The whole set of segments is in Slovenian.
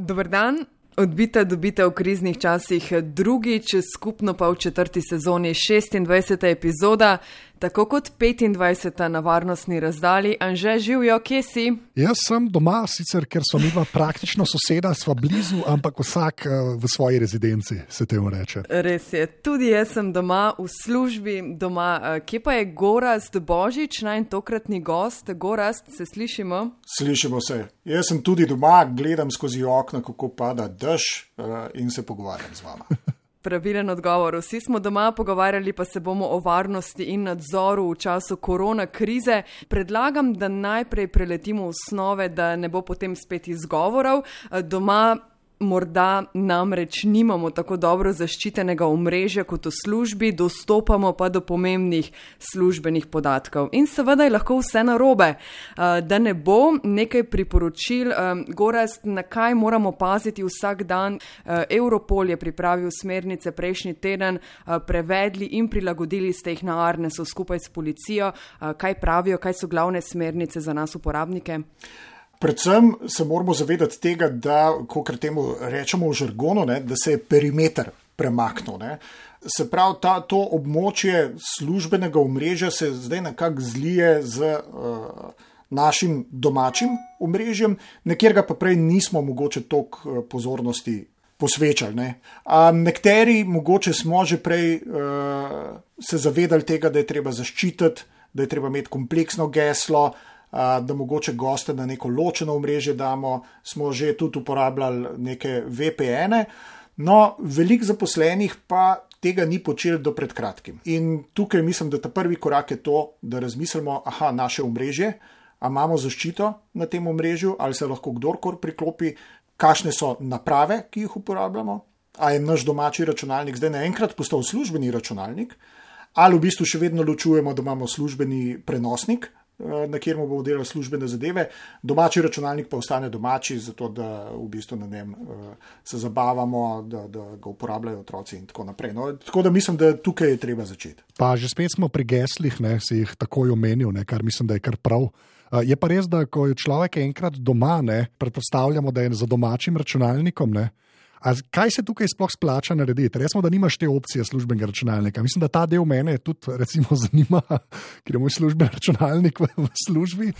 Dober dan. Odbita dobita v kriznih časih drugič, skupno pa v četrti sezoni 26. epizoda, tako kot 25. na varnostni razdalji. Anže živijo, kje si? Jaz sem doma, sicer ker so mi praktično soseda, sva blizu, ampak vsak eh, v svoji rezidenci, se temu reče. Res je, tudi jaz sem doma v službi, doma. Eh, kje pa je Gorast Božič, naj tokratni gost? Gorast, se slišimo? Slišimo se. Jaz sem tudi doma, gledam skozi okno, kako pada dež uh, in se pogovarjam z vama. Pravilen odgovor. Vsi smo doma, pogovarjali pa se bomo o varnosti in nadzoru v času korona krize. Predlagam, da najprej preletimo osnove, da ne bo potem spet izgovorov. Doma Morda namreč nimamo tako dobro zaščitenega omrežja kot v službi, dostopamo pa do pomembnih službenih podatkov. In seveda je lahko vse narobe. Da ne bo nekaj priporočil, Gorast, na kaj moramo paziti vsak dan. Europol je pripravil smernice prejšnji teden, prevedli in prilagodili ste jih na Arnesu skupaj s policijo. Kaj pravijo, kaj so glavne smernice za nas uporabnike? Predvsem se moramo zavedati tega, da, kot temu rečemo v žargonu, ne, da se je perimeter premaknil. Ne. Se pravi, ta, to območje službenega omrežja se zdaj nekako zlije z uh, našim domačim omrežjem, nekjer pa prej nismo mogoče toliko uh, pozornosti posvečali. Ne. Nekateri mogoče smo že prej uh, se zavedali tega, da je treba zaščititi, da je treba imeti kompleksno geslo, uh, da mogoče goste na neko ločeno omrežje damo, smo že tudi uporabljali neke VPN-e. No, veliko zaposlenih pa tega ni počel do pred kratkim. In tukaj mislim, da ta prvi korak je to, da razmislimo, aha, naše omrežje, ali imamo zaščito na tem omrežju, ali se lahko kdorkoli priklopi, kakšne so naprave, ki jih uporabljamo, ali je naš domači računalnik zdaj naenkrat postal službeni računalnik, ali v bistvu še vedno ločujemo, da imamo službeni prenosnik, na kjer bomo delali službene zadeve, domači računalnik pa ostane domači, zato da v bistvu na njem eh, se zabavamo, da, da ga uporabljajo otroci in tako naprej. No, tako da mislim, da tukaj je treba začeti. Pa že spet smo pri geslih, ne, si jih takoj omenil, ne, kar mislim, da je kar prav. Eh, je pa res, da ko je človek enkrat doma, ne, predpostavljamo, da je za domačim računalnikom. Ne, A kaj se tukaj sploh splača narediti? Resmo, da nimaš te opcije službenega računalnika. Mislim, da ta del mene tudi recimo, zanima, ker je moj službeni računalnik v, v službi.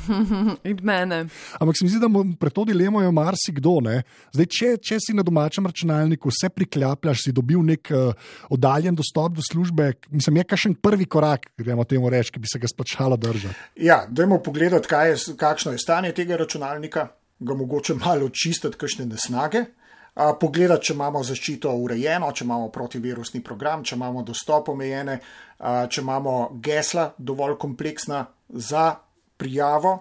In mene. Ampak se mi zdi, da pred to dilemo je marsikdo. Zdaj, če, če si na domačem računalniku vse priklapljaš, si dobil nek uh, oddaljen dostop do službe, mislim, je kakšen prvi korak, gremo temu reči, ki bi se ga splačalo držati. Ja, dajmo pogledati, je, kakšno je stanje tega računalnika, ga mogoče malo očistiti, kakšne nesnage pogledati, če imamo zaščito urejeno, če imamo protivirusni program, če imamo dostop omejene, če imamo gesla dovolj kompleksna za prijavo.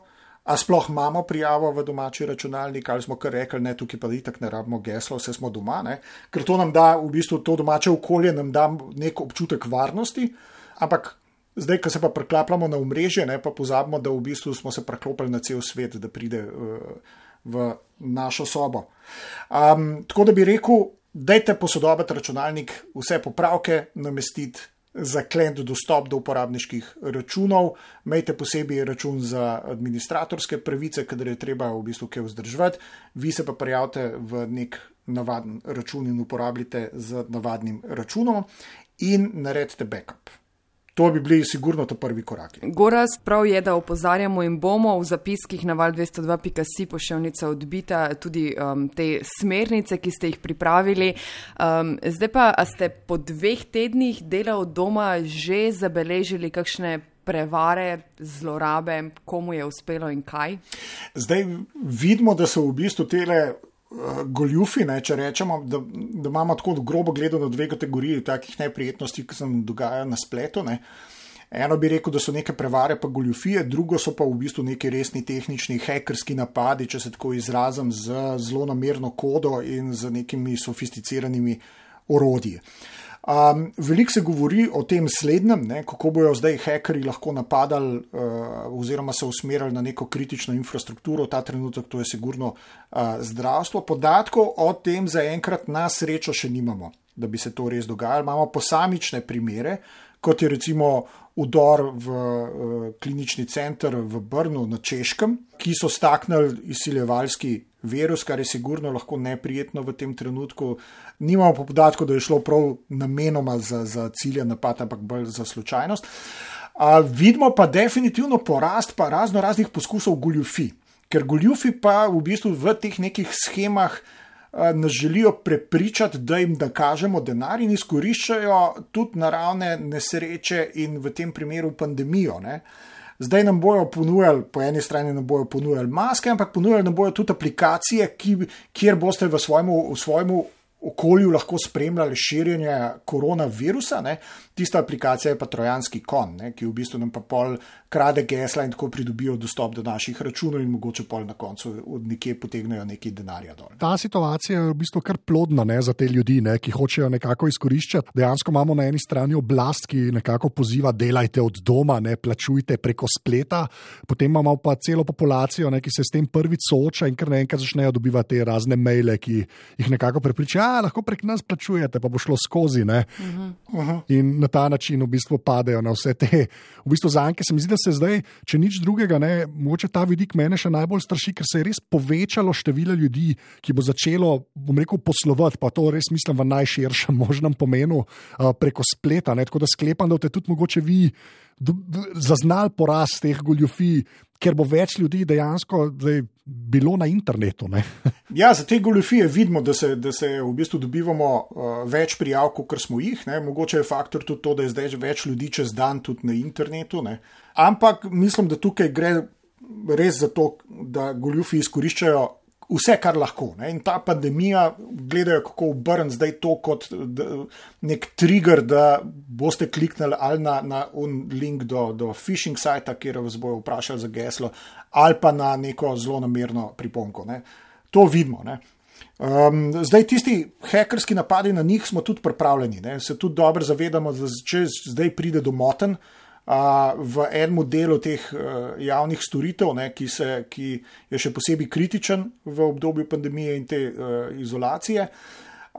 A sploh imamo prijavo v domači računalnik, ali smo kar rekli, ne, tukaj pa itak ne rabimo gesla, vse smo doma, ne? ker to nam da, v bistvu to domače okolje nam da nek občutek varnosti, ampak zdaj, ko se pa preklapljamo na omrežje, ne, pa pozabimo, da v bistvu smo se preklopili na cel svet, da pride. Uh, v našo sobo. Um, tako da bi rekel, dajte posodobiti računalnik, vse popravke namestiti. Zaklend dostop do uporabniških računov, imejte posebej račun za administratorske pravice, kadar je treba v bistvu kaj vzdrževati, vi se pa prijavite v nek navaden račun in uporabljate z navadnim računom in naredite backup. To bi bili sigurno to prvi koraki. Goras prav je, da opozarjamo in bomo v zapiskih na val 202.si pošiljnica odbita tudi um, te smernice, ki ste jih pripravili. Um, zdaj pa, a ste po dveh tednih dela od doma že zabeležili kakšne prevare, zlorabe, komu je uspelo in kaj? Zdaj vidimo, da so v bistvu tele goljufi, ne, če rečemo, da, da imamo tako grobo gledano dve kategoriji takih neprijetnosti, ki se nam dogajajo na spletu. Ne. Eno bi rekel, da so neke prevare, pa goljufije, drugo so pa v bistvu neki resni tehnični hekerski napadi, če se tako izrazim, z zelo namerno kodo in z nekimi sofisticiranimi orodji. Um, Veliko se govori o tem slednjem, ne, kako bojo zdaj hekeri lahko napadali uh, oziroma se usmerjali na neko kritično infrastrukturo, ta trenutek to je sigurno uh, zdravstvo. Podatkov o tem zaenkrat na srečo še nimamo, da bi se to res dogajalo. Imamo posamične primere, kot je recimo udor v uh, klinični center v Brnu na Češkem, ki so staknili izsiljevalski virus, kar je sigurno lahko neprijetno v tem trenutku. Nimamo pa podatkov, da je šlo prav namenoma za, za cilje napad, ampak bolj za slučajnost. Uh, vidimo pa definitivno porast pa razno raznih poskusov goljufi, ker goljufi pa v bistvu v teh nekih schemah uh, nas želijo prepričati, da jim da kažemo denar in izkoriščajo tudi naravne nesreče in v tem primeru pandemijo. Ne? Zdaj nam bojo ponujali, po eni strani nam bojo ponujali maske, ampak ponujali nam bojo tudi aplikacije, ki, kjer boste v svojem okolju lahko spremljali širjenje koronavirusa. Ne? Tista aplikacija je pa Trojanski kon, ne? ki v bistvu nam pa pol krade gesla in tako pridobijo dostop do naših računov in mogoče pol na koncu od nekje potegnejo nekaj denarja dol. Ta situacija je v bistvu kar plodna ne, za te ljudi, ne, ki hočejo nekako izkoriščati. Dejansko imamo na eni strani oblast, ki nekako poziva, delajte od doma, ne plačujte preko spleta, potem imamo pa celo populacijo, ne, ki se s tem prvič sooča in kar naenkrat začnejo dobivati razne maile, ki jih nekako prepričajo, da lahko prek nas plačujete, pa bo šlo skozi. -huh. Uh -huh. In na ta način v bistvu padejo na vse te. V bistvu zanke se mi zdi, da se zdaj, če nič drugega, ne, moče ta vidik mene še najbolj straši, ker se je res povečalo število ljudi, ki bo začelo, bom rekel, poslovati, pa to res mislim v najširšem možnem pomenu uh, preko spleta. Ne, tako da sklepam, da boste tudi mogoče vi zaznali porast teh goljufij, ker bo več ljudi dejansko zdaj, bilo na internetu. ja, za te goljufije vidimo, da se, da se v bistvu dobivamo uh, več prijav, kot smo jih. Ne? Mogoče je faktor tudi to, da je zdaj več ljudi čez dan tudi na internetu. Ne? Ampak mislim, da tukaj gre res za to, da goljufi izkoriščajo vse, kar lahko. Ne? In ta pandemija, gledajo, kako obrniti zdaj to kot nek trigger, da boste kliknili ali na, na link do, do phishing sajta, kjer vas bojo vprašali za geslo, ali pa na neko zelo namerno priponko. Ne? To vidimo. Ne? Um, zdaj, tisti hekerski napadi na njih smo tudi pripravljeni. Ne? Se tudi dobro zavedamo, da če zdaj pride do moten, uh, v enem delu teh uh, javnih storitev, ne, ki, se, ki je še posebej kritičen v obdobju pandemije in te uh, izolacije.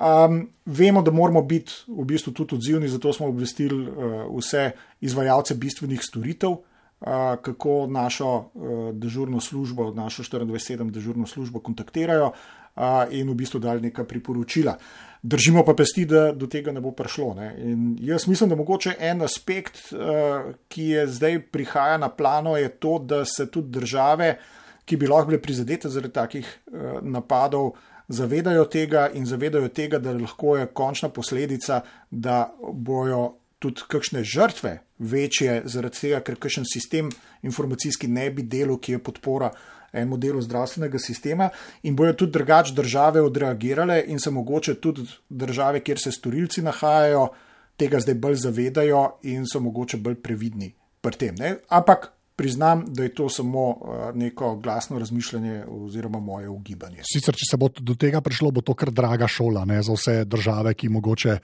Um, vemo, da moramo biti v bistvu tudi odzivni, zato smo obvestili uh, vse izvajalce bistvenih storitev, uh, kako našo uh, dežurno službo, našo 24-7 dežurno službo kontaktirajo uh, in v bistvu dali neka priporočila. Uh, držimo pa pesti, da do tega ne bo prišlo. Ne. In jaz mislim, da mogoče en aspekt, uh, ki je zdaj prihaja na plano, je to, da se tudi države, ki bi lahko bile prizadete zaradi takih uh, napadov, zavedajo tega in zavedajo tega, da lahko je končna posledica, da bojo tudi kakšne žrtve večje zaradi tega, ker kakšen sistem informacijski ne bi delal, ki je podpora enemu delu zdravstvenega sistema in bojo tudi drugače države odreagirale in se mogoče tudi države, kjer se storilci nahajajo, tega zdaj bolj zavedajo in so mogoče bolj previdni pri tem. Ne? Ampak priznam, da je to samo uh, neko glasno razmišljanje oziroma moje ugibanje. Sicer, če se bo do tega prišlo, bo to kar draga šola ne, za vse države, ki mogoče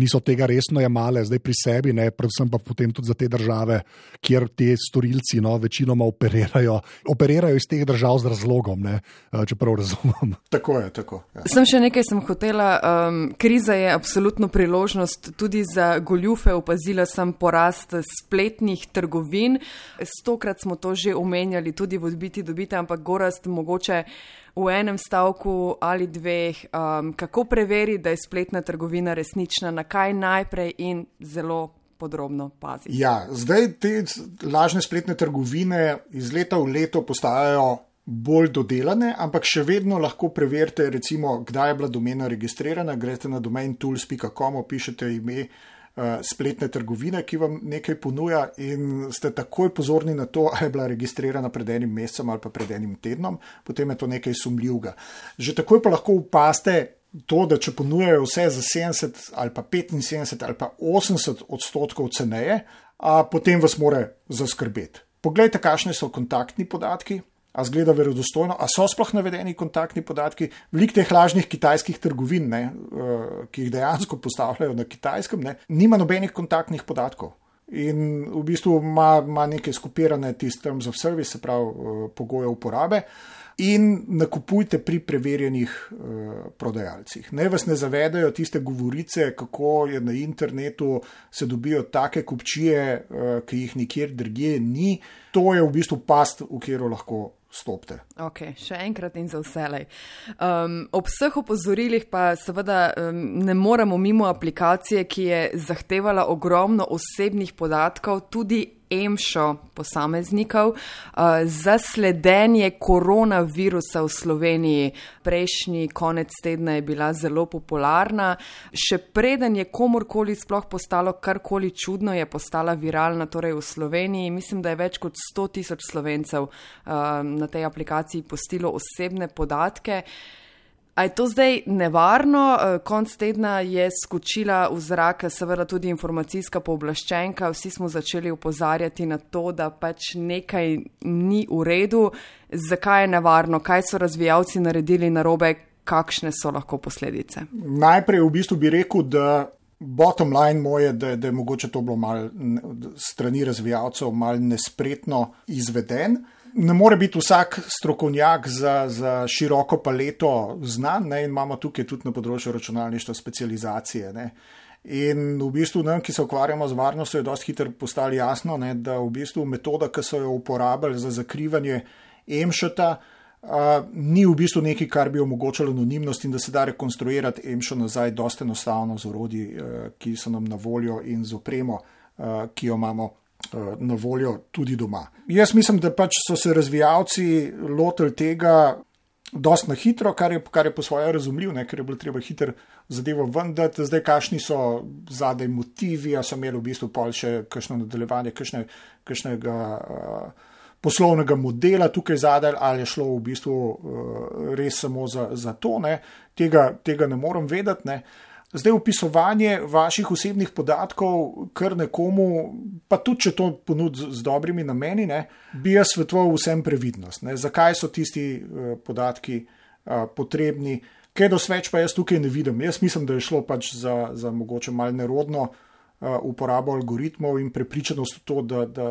niso tega resno jemale zdaj pri sebi, ne, predvsem pa potem tudi za te države, kjer te storilci no, večinoma operirajo, operirajo iz teh držav z razlogom, ne, uh, čeprav razumem. Tako je, tako. Ja. Sem še nekaj sem hotela. Um, kriza je absolutno priložnost tudi za goljufe. Opazila sem porast spletnih trgovin. Stokrat večkrat smo to že omenjali, tudi v odbiti dobite, ampak gorast mogoče v enem stavku ali dveh, um, kako preveri, da je spletna trgovina resnična, na kaj najprej in zelo. Podrobno paziti. Ja, zdaj te lažne spletne trgovine iz leta v leto postajajo bolj dodelane, ampak še vedno lahko preverite, recimo, kdaj je bila domena registrirana. Greste na domain tools.com, pišete ime, uh, spletne trgovine, ki vam nekaj ponuja, in ste takoj pozorni na to, ali je bila registrirana pred enim mesecem ali pa pred enim tednom, potem je to nekaj sumljivega. Že takoj pa lahko upaste. To, da če ponujajo vse za 70 ali pa 75 ali pa 80 odstotkov ceneje, potem vas more zaskrbeti. Poglejte, kakšne so kontaktni podatki, a zgleda verodostojno, a so sploh navedeni kontaktni podatki. Veliko teh lažnih kitajskih trgovin, ne, uh, ki jih dejansko postavljajo na kitajskem, ne, nima nobenih kontaktnih podatkov. In v bistvu ima, ima neke skupirane tiste terms of service, se pravi uh, pogoje uporabe. In nakupujte pri preverjenih uh, prodajalcih. Naj vas ne zavedajo tiste govorice, kako je na internetu se dobijo take kupčije, uh, ki jih nikjer drugje ni. To je v bistvu past, v katero lahko stopite. Ok, še enkrat in za vselej. Um, ob vseh opozorilih pa seveda um, ne moremo mimo aplikacije, ki je zahtevala ogromno osebnih podatkov, tudi emšo posameznikov uh, za sledenje koronavirusa v Sloveniji. Prejšnji konec tedna je bila zelo popularna. Še preden je komorkoli sploh postalo karkoli čudno, je postala viralna torej v Sloveniji. Mislim, da je več kot 100 tisoč slovencev uh, na tej aplikaciji postilo osebne podatke. A je to zdaj nevarno? Eh, konc tedna je skočila v zrak, seveda tudi informacijska pooblaščenka. Vsi smo začeli upozarjati na to, da pač nekaj ni v redu. Zakaj je nevarno? Kaj so razvijalci naredili narobe? Kakšne so lahko posledice? Najprej v bistvu bi rekel, da bottom line moje, da, da je mogoče to bilo mal strani razvijalcev mal nespretno izveden ne more biti vsak strokovnjak za, za široko paleto znan, ne, in imamo tukaj tudi na področju računalništva specializacije. Ne. In v bistvu nam, ki se ukvarjamo z varnostjo, je dosti hitro postalo jasno, ne, da v bistvu metoda, ki so jo uporabljali za zakrivanje emšota, uh, ni v bistvu nekaj, kar bi omogočalo anonimnost in da se da rekonstruirati emšo nazaj, dosta enostavno z orodji, uh, ki so nam na voljo in z opremo, uh, ki jo imamo na voljo tudi doma. Jaz mislim, da pač so se razvijalci lotili tega dosti na hitro, kar je, kar je po svoje razumljivo, ne, ker je bilo treba hitro zadevo vendati. Zdaj, kakšni so zadaj motivi, a so imeli v bistvu pol še kakšno nadaljevanje, kakšne, kakšnega uh, poslovnega modela tukaj zadaj, ali je šlo v bistvu uh, res samo za, za to, ne. Tega, tega ne morem vedeti. Ne. Zdaj, upisovanje vaših osebnih podatkov, kar nekomu, pa tudi če to ponudi z dobrimi nameni, ne, bi jaz svetoval vsem previdnost. Ne. Zakaj so tisti uh, podatki uh, potrebni, kaj do sveč pa jaz tukaj ne vidim. Jaz mislim, da je šlo pač za, za mogoče mal nerodno uh, uporabo algoritmov in prepričanost v to, da, da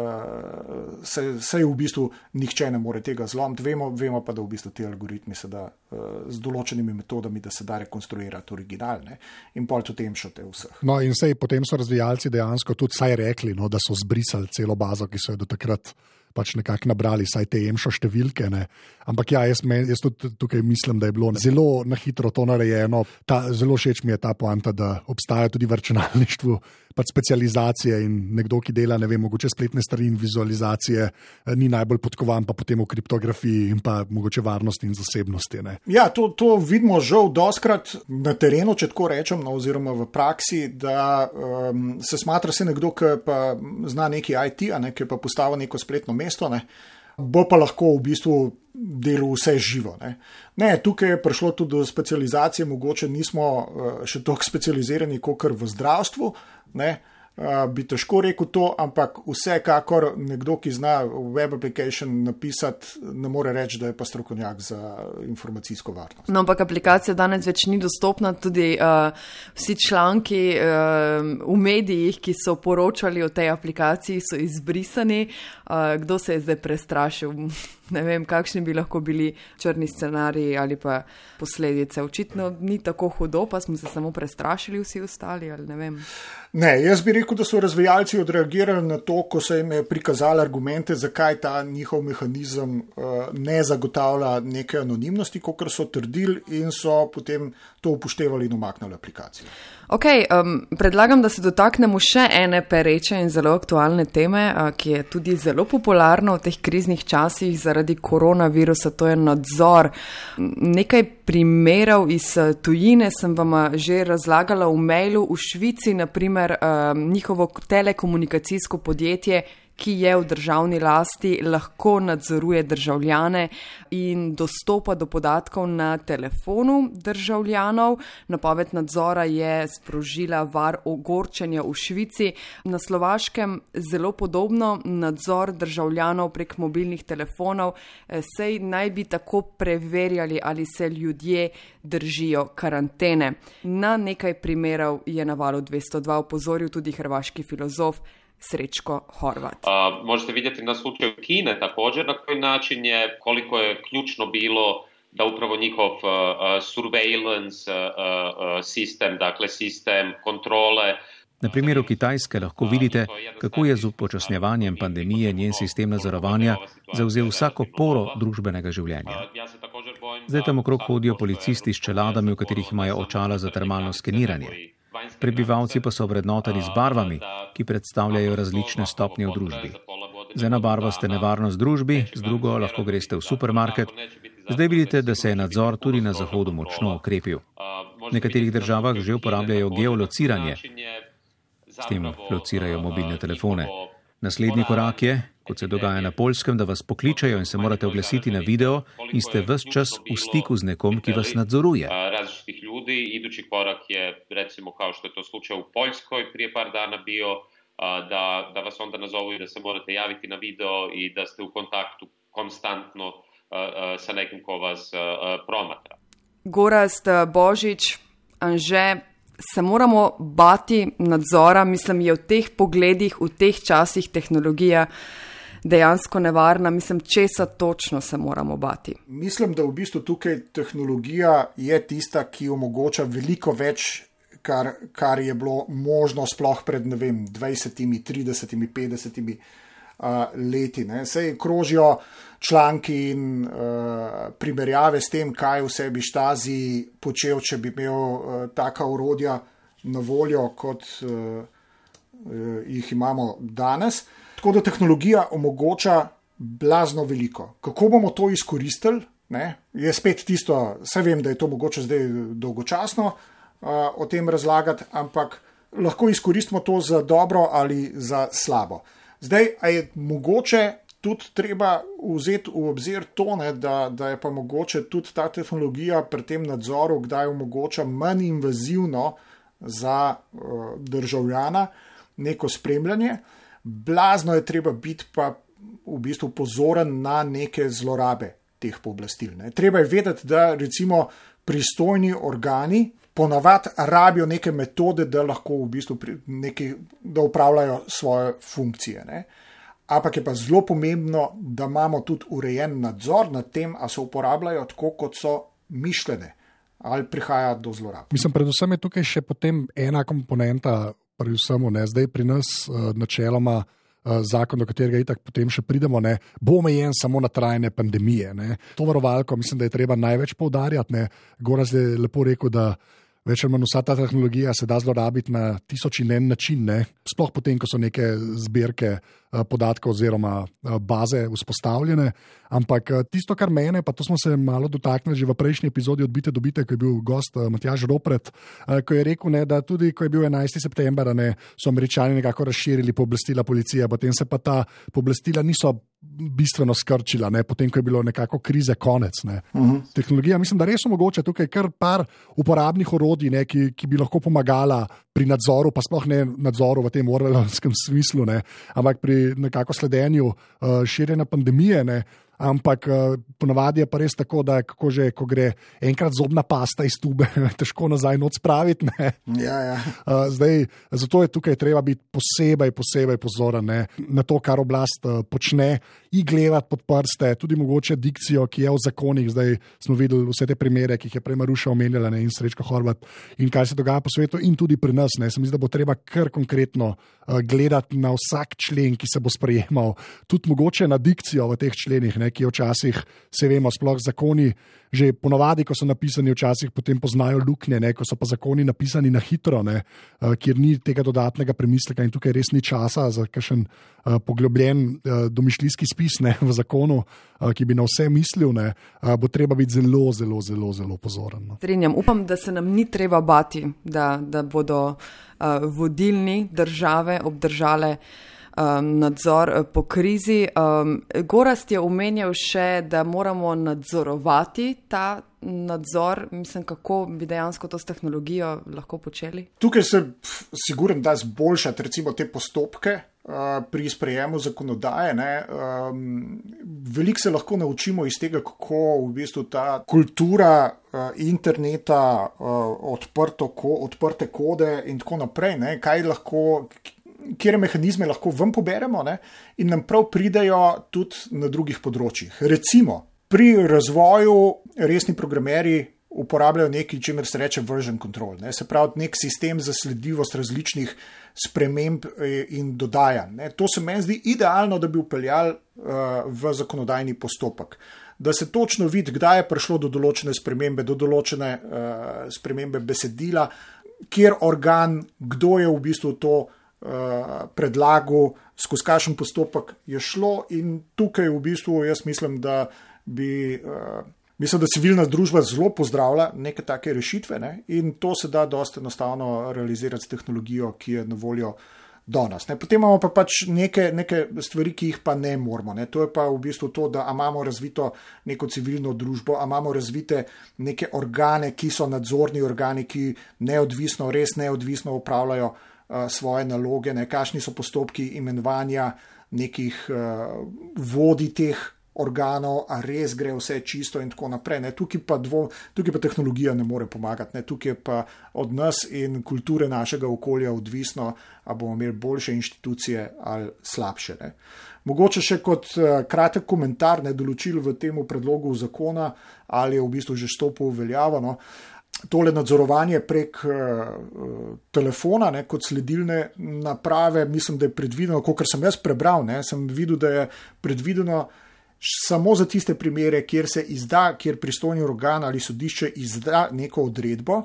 se, se v bistvu nihče ne more tega zlomiti. Vemo, vemo pa, da v bistvu ti algoritmi se da uh, z določenimi metodami, da se da rekonstruirati originalne in pol tudi temšate vseh. No, in sej potem so razvijalci dejansko tudi saj rekli, no, da so zbrisali celo bazo, ki so jo do takrat pač nekako nabrali, saj te jemšo številke. Ne. Ampak ja, jaz, me, jaz tudi tukaj mislim, da je bilo zelo na hitro to narejeno. Ta, zelo všeč mi je ta poanta, da obstaja tudi v računalništvu pač specializacije in nekdo, ki dela, ne vem, mogoče spletne strani in vizualizacije, eh, ni najbolj podkovan, pa potem v kriptografiji in pa mogoče varnosti in zasebnosti. Ne. Ja, to, to vidimo žal doskrat na terenu, če tako rečem, no, oziroma v praksi, da um, se smatra se nekdo, ki pa zna neki IT, a ne, ki pa postava neko spletno mesto. Ne. Bo pa lahko v bistvu delo vse živo. Ne. ne, tukaj je prišlo tudi do specializacije, mogoče nismo uh, še tako specializirani kot v zdravstvu, ne, uh, bi težko rekel to, ampak vsekakor nekdo, ki zna web application napisati, ne more reči, da je pa strokovnjak za informacijsko varnost. No, ampak aplikacija danes več ni dostopna, tudi uh, vsi članki uh, v medijih, ki so poročali o tej aplikaciji, so izbrisani. Uh, kdo se je zdaj prestrašil? Ne vem, kakšni bi lahko bili črni scenariji ali pa posledice. Očitno ni tako hudo, pa smo se samo prestrašili vsi ostali. Ne, ne, jaz bi rekel, da so razvijalci odreagirali na to, ko so jim prikazali argumente, zakaj ta njihov mehanizem uh, ne zagotavlja neke anonimnosti, kot so trdili, in so potem to upoštevali in umaknili aplikacijo. Okay, um, predlagam, da se dotaknemo še ene pereče in zelo aktualne teme, uh, ki je tudi zelo popularna v teh kriznih časih zaradi koronavirusa, to je nadzor. Nekaj primerov iz uh, tujine sem vam uh, že razlagala v mailu. V Švici, naprimer, um, njihovo telekomunikacijsko podjetje ki je v državni lasti, lahko nadzoruje državljane in dostopa do podatkov na telefonu državljanov. Napoved nadzora je sprožila var ogorčenja v Švici. Na Slovaškem zelo podobno nadzor državljanov prek mobilnih telefonov. Eh, sej naj bi tako preverjali, ali se ljudje držijo karantene. Na nekaj primerov je na valu 202 upozoril tudi hrvaški filozof. Srečko Horvat. A, možete vidjeti na slučaju Kine također na koji način je, koliko je ključno bilo da upravo njihov uh, surveillance uh, uh, sistem, dakle sistem kontrole Na primeru Kitajske lahko vidite, kako je z upočasnjevanjem pandemije njen sistem nadzorovanja zauzel vsako poro družbenega življenja. Zdaj tam okrog hodijo policisti s čeladami, v katerih imajo očala za termalno skeniranje. Prebivalci pa so vrednoteni z barvami, ki predstavljajo različne stopnje v družbi. Z eno barvo ste nevarnost družbi, z drugo lahko greste v supermarket. Zdaj vidite, da se je nadzor tudi na Zahodu močno okrepil. V nekaterih državah že uporabljajo geolociranje, s tem locirajo mobilne telefone. Naslednji korak je, kot se dogaja na polskem, da vas pokličajo in se morate oglasiti na video in ste vse čas v stiku z nekom, ki vas nadzoruje. Ljudi, idući korak je, recimo, kao što je to slučaj u Poljskoj prije par dana bio, da, da vas onda nazovu i da se morate javiti na video i da ste u kontaktu konstantno sa nekim ko vas promatra. Gorast Božič, Anže, se moramo bati nadzora, mislim, je v teh pogledih, v teh časih tehnologija dejansko nevarna, mislim, česa točno se moramo bati. Mislim, da v bistvu tukaj tehnologija je tista, ki omogoča veliko več, kar, kar je bilo možno sploh pred vem, 20, 30, 50 uh, leti. Ne. Sej krožijo članki in uh, primerjave s tem, kaj vse bi štazi počel, če bi imel uh, taka urodja na voljo, kot uh, uh, jih imamo danes. Tako da tehnologija omogoča blazno veliko. Kako bomo to izkoristili, ne, je spet tisto, vse vem, da je to mogoče zdaj dolgočasno uh, o tem razlagati, ampak lahko izkoristimo to za dobro ali za slabo. Zdaj, a je mogoče tudi treba vzeti v obzir to, ne, da, da je pa mogoče tudi ta tehnologija pri tem nadzoru, kdaj omogoča manj invazivno za uh, državljana neko spremljanje. Blazno je treba biti pa v bistvu pozoren na neke zlorabe teh pooblastil. Ne. Treba je vedeti, da recimo pristojni organi ponavadi rabijo neke metode, da lahko v bistvu neki, da upravljajo svoje funkcije. Ne. Ampak je pa zelo pomembno, da imamo tudi urejen nadzor nad tem, ali se uporabljajo tako, kot so mišljene, ali prihaja do zlorab. Mislim, predvsem je tukaj še potem ena komponenta, predvsem ne zdaj pri nas, uh, načeloma. Uh, zakon, do katerega itak potem še pridemo, ne, bo omejen samo na trajne pandemije. Ne. To varovalko mislim, da je treba največ poudarjati. Goraz je lepo rekel, da več ali manj vsa ta tehnologija se da zlorabiti na tisoč in en način, ne? sploh potem, ko so neke zbirke eh, podatkov oziroma eh, baze vzpostavljene. Ampak eh, tisto, kar mene, pa to smo se malo dotaknili že v prejšnji epizodi odbite dobite, ko je bil gost Matjaž Ropret, ko je rekel, ne, da tudi ko je bil 11. september, ne, so američani nekako razširili pooblastila policije, potem se pa ta pooblastila niso bistveno skrčila, ne, potem ko je bilo nekako krize konec. Ne. Uh mhm. -huh. Tehnologija, mislim, da res omogoča tukaj kar par uporabnih orodij, ne, ki, ki bi lahko pomagala pri nadzoru, pa sploh ne nadzoru v tem orwellovskem smislu, ne, ampak pri nekako sledenju uh, širjenja pandemije. Ne, Ampak uh, ponavadi je pa res tako, da že, ko gre enkrat zobna pasta iz tube, težko nazaj noč spraviti. Ja, ja. Uh, zdaj, zato je tukaj treba biti posebej, posebej pozoren ne, na to, kar oblast uh, počne, in gledati pod prste, tudi mogoče dikcijo, ki je v zakonih. Zdaj smo videli vse te primere, ki jih je prej Maruša omenjala ne, in Srečka Horvat, in kaj se dogaja po svetu, in tudi pri nas. Ne. Se mi zdi, da bo treba kar konkretno uh, gledati na vsak člen, ki se bo sprejemal, tudi mogoče na dikcijo v teh členih. Ne ki včasih, se vemo, sploh zakoni, že ponovadi, ko so napisani, včasih potem poznajo luknje, ne, ko so pa zakoni napisani na hitro, ne, uh, kjer ni tega dodatnega premisleka in tukaj res ni časa za kakšen uh, poglobljen uh, domišljijski spis ne, v zakonu, ki bi na vse mislil, ne, bo treba biti zelo, zelo, zelo, zelo pozoren. No. Strenjam, upam, da se nam ni treba bati, da, da bodo uh, vodilni države obdržale um, nadzor eh, po krizi. Um, Gorast je omenjal še, da moramo nadzorovati ta nadzor. Mislim, kako bi dejansko to s tehnologijo lahko počeli. Tukaj se, siguren, da zboljšati recimo te postopke. Uh, pri sprejemu zakonodaje. Um, Veliko se lahko naučimo iz tega, kako v bistvu ta kultura uh, interneta, uh, odprto ko, odprte kode in tako naprej, ne? kaj lahko, kje mehanizme lahko ven poberemo ne, in nam prav pridejo tudi na drugih področjih. Recimo pri razvoju resni programeri uporabljajo nekaj, čemer se reče version control, ne? se pravi nek sistem za sledljivost različnih sprememb eh, in dodajanj. To se meni zdi idealno, da bi upeljali uh, v zakonodajni postopek. Da se točno vidi, kdaj je prišlo do določene spremembe, do določene uh, spremembe besedila, kjer organ, kdo je v bistvu to uh, predlagal, skozi kakšen postopek je šlo, in tukaj v bistvu jaz mislim, da bi. Uh, Mislim, da civilna družba zelo pozdravlja neke take rešitve ne? in to se da dosta enostavno realizirati s tehnologijo, ki je na voljo do nas. Ne? Potem imamo pa pač neke, neke stvari, ki jih pa ne moramo. Ne? To je pa v bistvu to, da imamo razvito neko civilno družbo, imamo razvite neke organe, ki so nadzorni organi, ki neodvisno, res neodvisno upravljajo uh, svoje naloge, ne? kakšni so postopki imenovanja nekih uh, vodij teh organov, a res gre vse čisto in tako naprej. Tukaj pa, dvo, tukaj pa tehnologija ne more pomagati, ne? tukaj je pa od nas in kulture našega okolja odvisno, ali bomo imeli boljše inštitucije ali slabše. Ne? Mogoče še kot uh, kratek komentar, ne določil v tem predlogu zakona, ali je v bistvu že stopil v veljavo. No? Tole nadzorovanje prek uh, telefona, ne, kot sledilne naprave, mislim, da je predvideno, kot sem jaz prebral, ne, sem videl, da je predvideno uh, samo za tiste primere, kjer se izda, kjer pristojni organ ali sodišče izda neko odredbo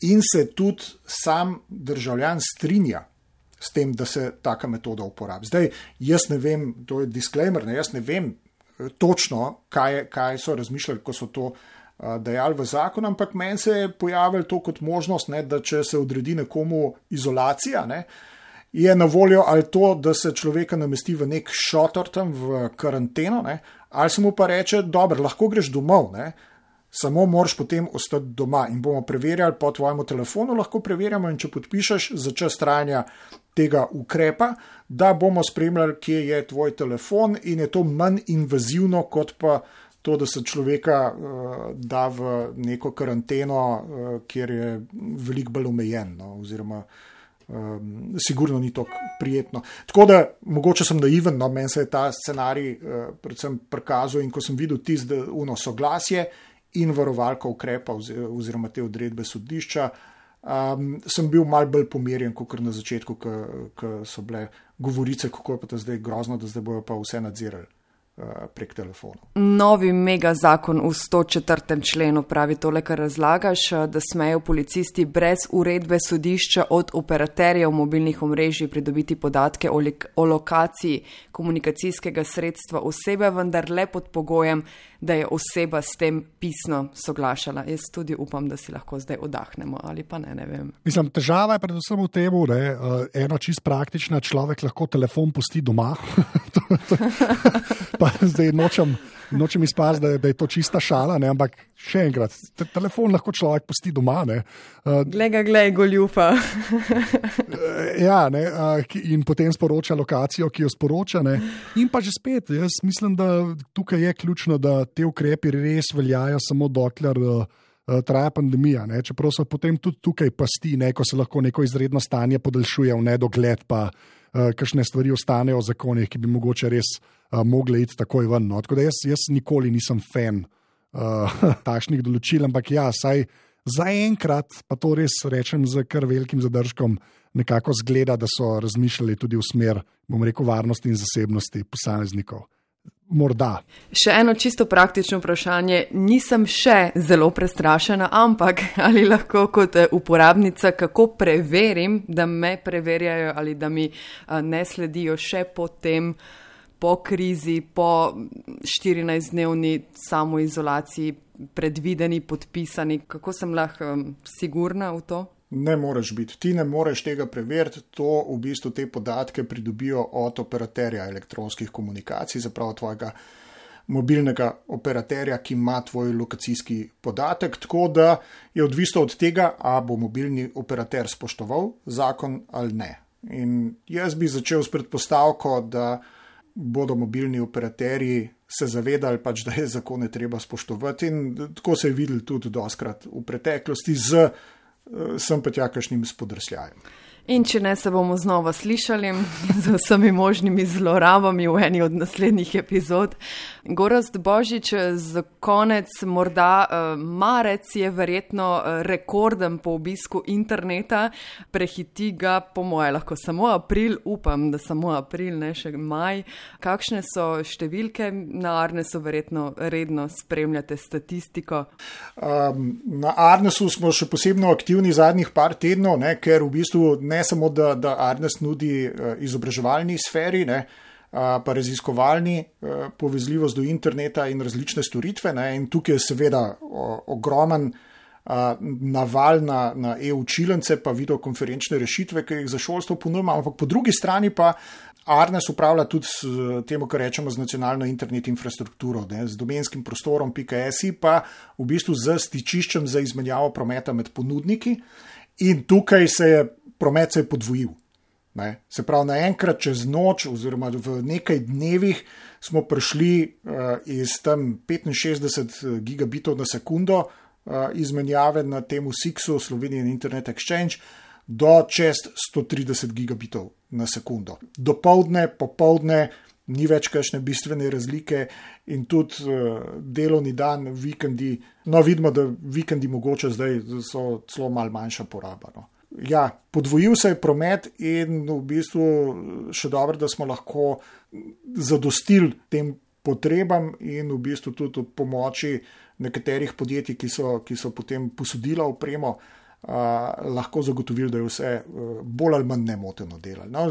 in se tudi sam državljan strinja s tem, da se taka metoda uporablja. Zdaj, jaz ne vem, to je disclaimer, ne, jaz ne vem eh, točno, kaj, kaj so razmišljali, ko so to. Eh, dajali v zakon, ampak meni se je pojavilo to kot možnost, ne, da če se odredi nekomu izolacija, ne, je na voljo ali to, da se človeka namesti v nek šotor tam v karanteno, ne, ali se mu pa reče, dobro, lahko greš domov, ne? samo moraš potem ostati doma in bomo preverjali po tvojem telefonu, lahko preverjamo in če podpišeš za čas trajanja tega ukrepa, da bomo spremljali, kje je tvoj telefon in je to manj invazivno kot pa. To, da se človeka uh, da v neko karanteno, uh, kjer je veliko bolj omejen, no, oziroma um, sigurno ni tako prijetno. Tako da, mogoče sem naiven, no, meni se je ta scenarij uh, predvsem prikazal in ko sem videl tisto uno soglasje in varovalka ukrepa oziroma te odredbe sodišča, um, sem bil mal bolj pomirjen, kot na začetku, ko so bile govorice, kako je pa to zdaj grozno, da zdaj bojo pa vse nadzirali. Eh, prek telefona. Novi mega zakon v 104. členu pravi tole, kar razlagaš, eh, da smejo policisti brez uredbe sodišča od operaterjev mobilnih omrežij pridobiti podatke o, o lokaciji komunikacijskega sredstva osebe, vendar le pod pogojem, da je oseba s tem pisno soglašala. Jaz tudi upam, da si lahko zdaj oddahnemo ali pa ne, ne. Mislim, težava je predvsem v tem, da je uh, ena čist praktična, človek lahko telefon pusti doma. pa zdaj nočem, nočem izpasti, da, da je to čista šala, ne? ampak še enkrat, te, telefon lahko človek pusti doma. Uh, glej, glej, goljufa. ja, ne, uh, in potem sporoča lokacijo, ki jo sporoča. Ne? In pa že spet, jaz mislim, da tukaj je ključno, da te ukrepi res veljajo samo dokler. Uh, Traja pandemija, ne? čeprav so potem tudi tukaj pasti, ne? ko se lahko neko izredno stanje podaljšuje v nedogled, pa uh, kakšne stvari ostanejo v zakonih, ki bi mogoče res uh, uh, mogli iti takoj ven. No. Tako da jaz, jaz nikoli nisem fan uh, takšnih določil, ampak ja, saj zaenkrat, pa to res rečem z kar velikim zadržkom, nekako zgleda, da so razmišljali tudi v smer, bom rekel, varnosti in zasebnosti posameznikov. Morda. Še eno čisto praktično vprašanje. Nisem še zelo prestrašena, ampak ali lahko kot eh, uporabnica kako preverim, da me preverjajo ali da mi ne sledijo še potem, po krizi, po 14-dnevni samoizolaciji, predvideni, podpisani, kako sem lahko um, sigurna v to? Ne moreš biti, ti ne moreš tega preveriti. To v bistvu te podatke pridobijo od operaterja elektronskih komunikacij, zapravo tvojega mobilnega operaterja, ki ima tvoj lokacijski podatek. Tako da je odvisno od tega, ali bo mobilni operater spoštoval zakon ali ne. In jaz bi začel s predpostavko, da bodo mobilni operaterji se zavedali, pač, da je zakone treba spoštovati. In tako se je videl tudi doskrat v preteklosti z, sem pa tja, kakšnim spodrsljajem. In če ne, se bomo znova slišali z vsemi možnimi zlorabami v eni od naslednjih epizod. Gorast Božič, za konec, morda uh, marec je verjetno uh, rekorden po obisku interneta, prehiti ga, po moje, lahko samo april, upam, da samo april, ne še maj. Kakšne so številke na Arnesu, verjetno redno spremljate statistiko? Um, na Arnesu smo še posebno aktivni zadnjih par tednov, ne, ker v bistvu ne samo, da, da Arnes nudi uh, izobraževalni sferi, ne, pa raziskovalni uh, povezljivost do interneta in različne storitve. Ne, in tukaj je seveda ogromen naval na, na e-učilence, pa videokonferenčne rešitve, ki jih za šolstvo ponujemo, ampak po drugi strani pa. Arnes upravlja tudi s tem, kar rečemo, z nacionalno internet infrastrukturo, ne, z domenskim prostorom PKS, pa v bistvu z stičiščem za izmenjavo prometa med ponudniki. In tukaj se je promet se je podvojil. Ne? Se pravi, naenkrat čez noč, oziroma v nekaj dnevih, smo prišli uh, iz tam 65 gigabitov na sekundo uh, izmenjave na tem SIX-u, Slovenijan Internet Exchange, do čez 130 gigabitov na sekundo. Dopoldne, popoldne, ni več kakšne bistvene razlike, in tudi uh, delovni dan, vikendi. No, vidimo, da vikendi mogoče zdaj so celo malo manjša poraba. No ja, podvojil se je promet in v bistvu še dobro, da smo lahko zadostili tem potrebam in v bistvu tudi ob pomoči nekaterih podjetij, ki so, ki so potem posodila opremo, uh, lahko zagotovili, da je vse uh, bolj ali manj nemoteno delalo. No,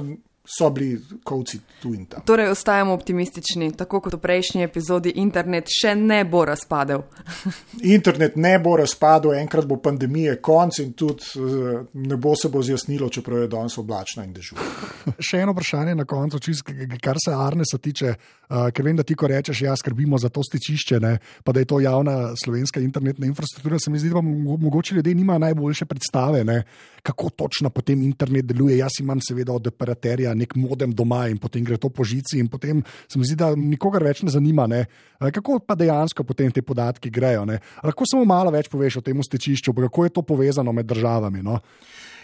so bili kovci tu in tam. Torej, ostajamo optimistični, tako kot v prejšnji epizodi, internet še ne bo razpadel. internet ne bo razpadel, enkrat bo pandemije konc in tudi uh, ne bo se bo zjasnilo, čeprav je danes oblačno in dežurno. še eno vprašanje na koncu, čist, kar se Arnesa tiče, uh, ker vem, da ti ko rečeš, ja, skrbimo za to stičišče, ne, pa da je to javna slovenska internetna infrastruktura, se mi zdi, da mogoče ljudje nimajo najboljše predstave, ne, kako točno potem internet deluje. Jaz imam seveda od operaterja nek modem doma in potem gre to po žici, in potem se mi zdi, da nikogar več ne zanima, ne? kako pa dejansko potem te podatki grejo. Ne? Lahko samo malo več poveš o tem stečišču, kako je to povezano med državami. No?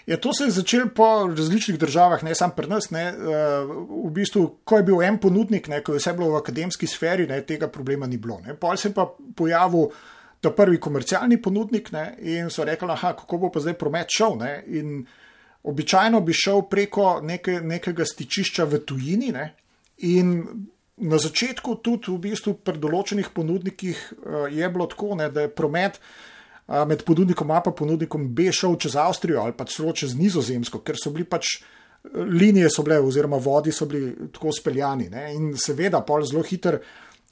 Ja, to se je začelo po različnih državah, ne samo pri nas. Ne, v bistvu, ko je bil en ponudnik, ne, ko je vse bilo v akademski sferi, ne, tega problema ni bilo. Pol se je pa pojavil ta prvi komercialni ponudnik ne, in so rekli, da kako bo pa zdaj promet šel. Ne, običajno bi šel preko neke, nekega stičišča v tujini. Ne, in na začetku, tudi v bistvu pri določenih ponudnikih, uh, je bilo tako, ne, da je promet uh, med ponudnikom A in ponudnikom B šel čez Avstrijo ali pa celo čez Nizozemsko, ker so bili pač. Eh, linije so bile, oziroma vodi so bili tako speljani. Ne? In seveda, pol zelo hiter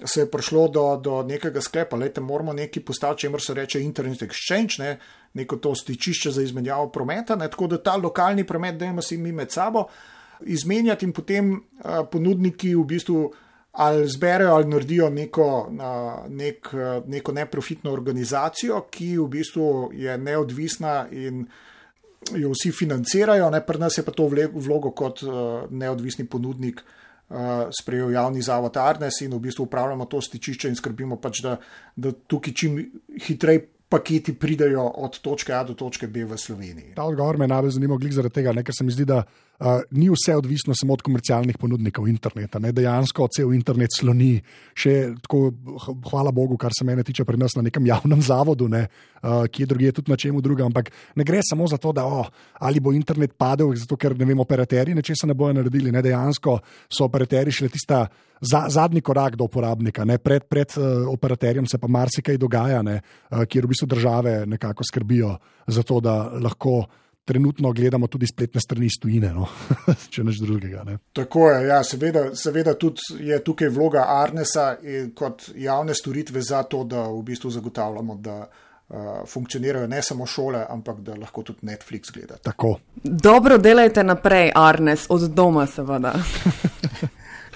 se je prišlo do, do nekega sklepa, da moramo nekaj postaviti, čemer se reče Internet Exchange, ne? Neko to stičišče za izmenjavo prometa, ne? tako da ta lokalni promet, da imamo si mi med sabo izmenjati in potem uh, ponudniki v bistvu ali zberejo ali naredijo neko, uh, nek, uh, neko neprofitno organizacijo, ki v bistvu je neodvisna in jo vsi financirajo, ne? pri nas je pa to vlogo kot uh, neodvisni ponudnik. Uh, sprejel javni zavod Arnes in v bistvu upravljamo to stičišče in skrbimo pač, da, da tukaj čim hitreje paketi pridejo od točke A do točke B v Sloveniji. Ta odgovor me najbolj zanima, zaradi tega, ne, ker se mi zdi, da uh, ni vse odvisno samo od komercialnih ponudnikov interneta. Ne, dejansko cel internet sloni, še tako, hvala Bogu, kar se mene tiče, pri nas na nekem javnem zavodu, ne, uh, ki je drugi, tudi na čemu drugem. Ampak ne gre samo za to, da oh, ali bo internet padel, zato ker ne vem, operaterji nečesa ne bojo naredili. Ne, dejansko so operaterji šele tista. Za, zadnji korak do uporabnika, ne, pred, pred uh, operaterjem se pa marsikaj dogaja, ne, uh, kjer v bistvu države nekako skrbijo za to, da lahko trenutno gledamo tudi spletne strani iz tujine, no? če neč drugega. Ne? Tako je, ja, seveda, seveda tudi je tukaj vloga Arnesa kot javne storitve za to, da v bistvu zagotavljamo, da uh, funkcionirajo ne samo šole, ampak da lahko tudi Netflix gleda. Tako. Dobro delajte naprej, Arnes, od doma seveda.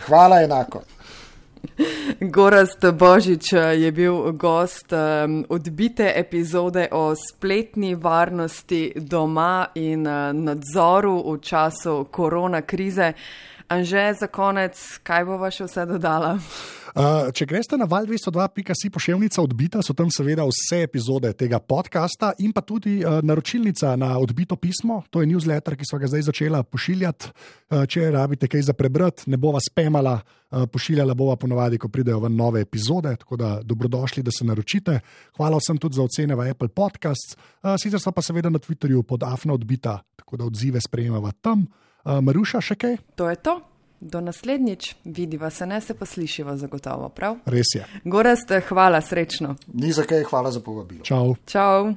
Hvala enako. Gorast Božič eh, je bil gost um, odbite epizode o spletni varnosti doma in uh, nadzoru v času korona krize. Anže, za konec, kaj bo vaš vse dodala? Če greste na val202.si pošiljnica odbita, so tam seveda vse epizode tega podcasta in pa tudi uh, naročilnica na odbito pismo. To je newsletter, ki smo ga zdaj začela pošiljati. Uh, če rabite kaj za prebrati, ne bo vas spemala, uh, pošiljala bova ponovadi, ko pridejo v nove epizode. Tako da dobrodošli, da se naročite. Hvala vsem tudi za ocene v Apple Podcasts. Uh, sicer pa seveda na Twitterju pod Afna odbita, tako da odzive sprejemamo tam. Uh, Maruša, še kaj? To je to. Do naslednjič, vidiva se, ne se pa slišiva zagotovo, prav? Res je. Gorast, hvala, srečno. Ni za kaj, hvala za povabilo. Čau. Čau.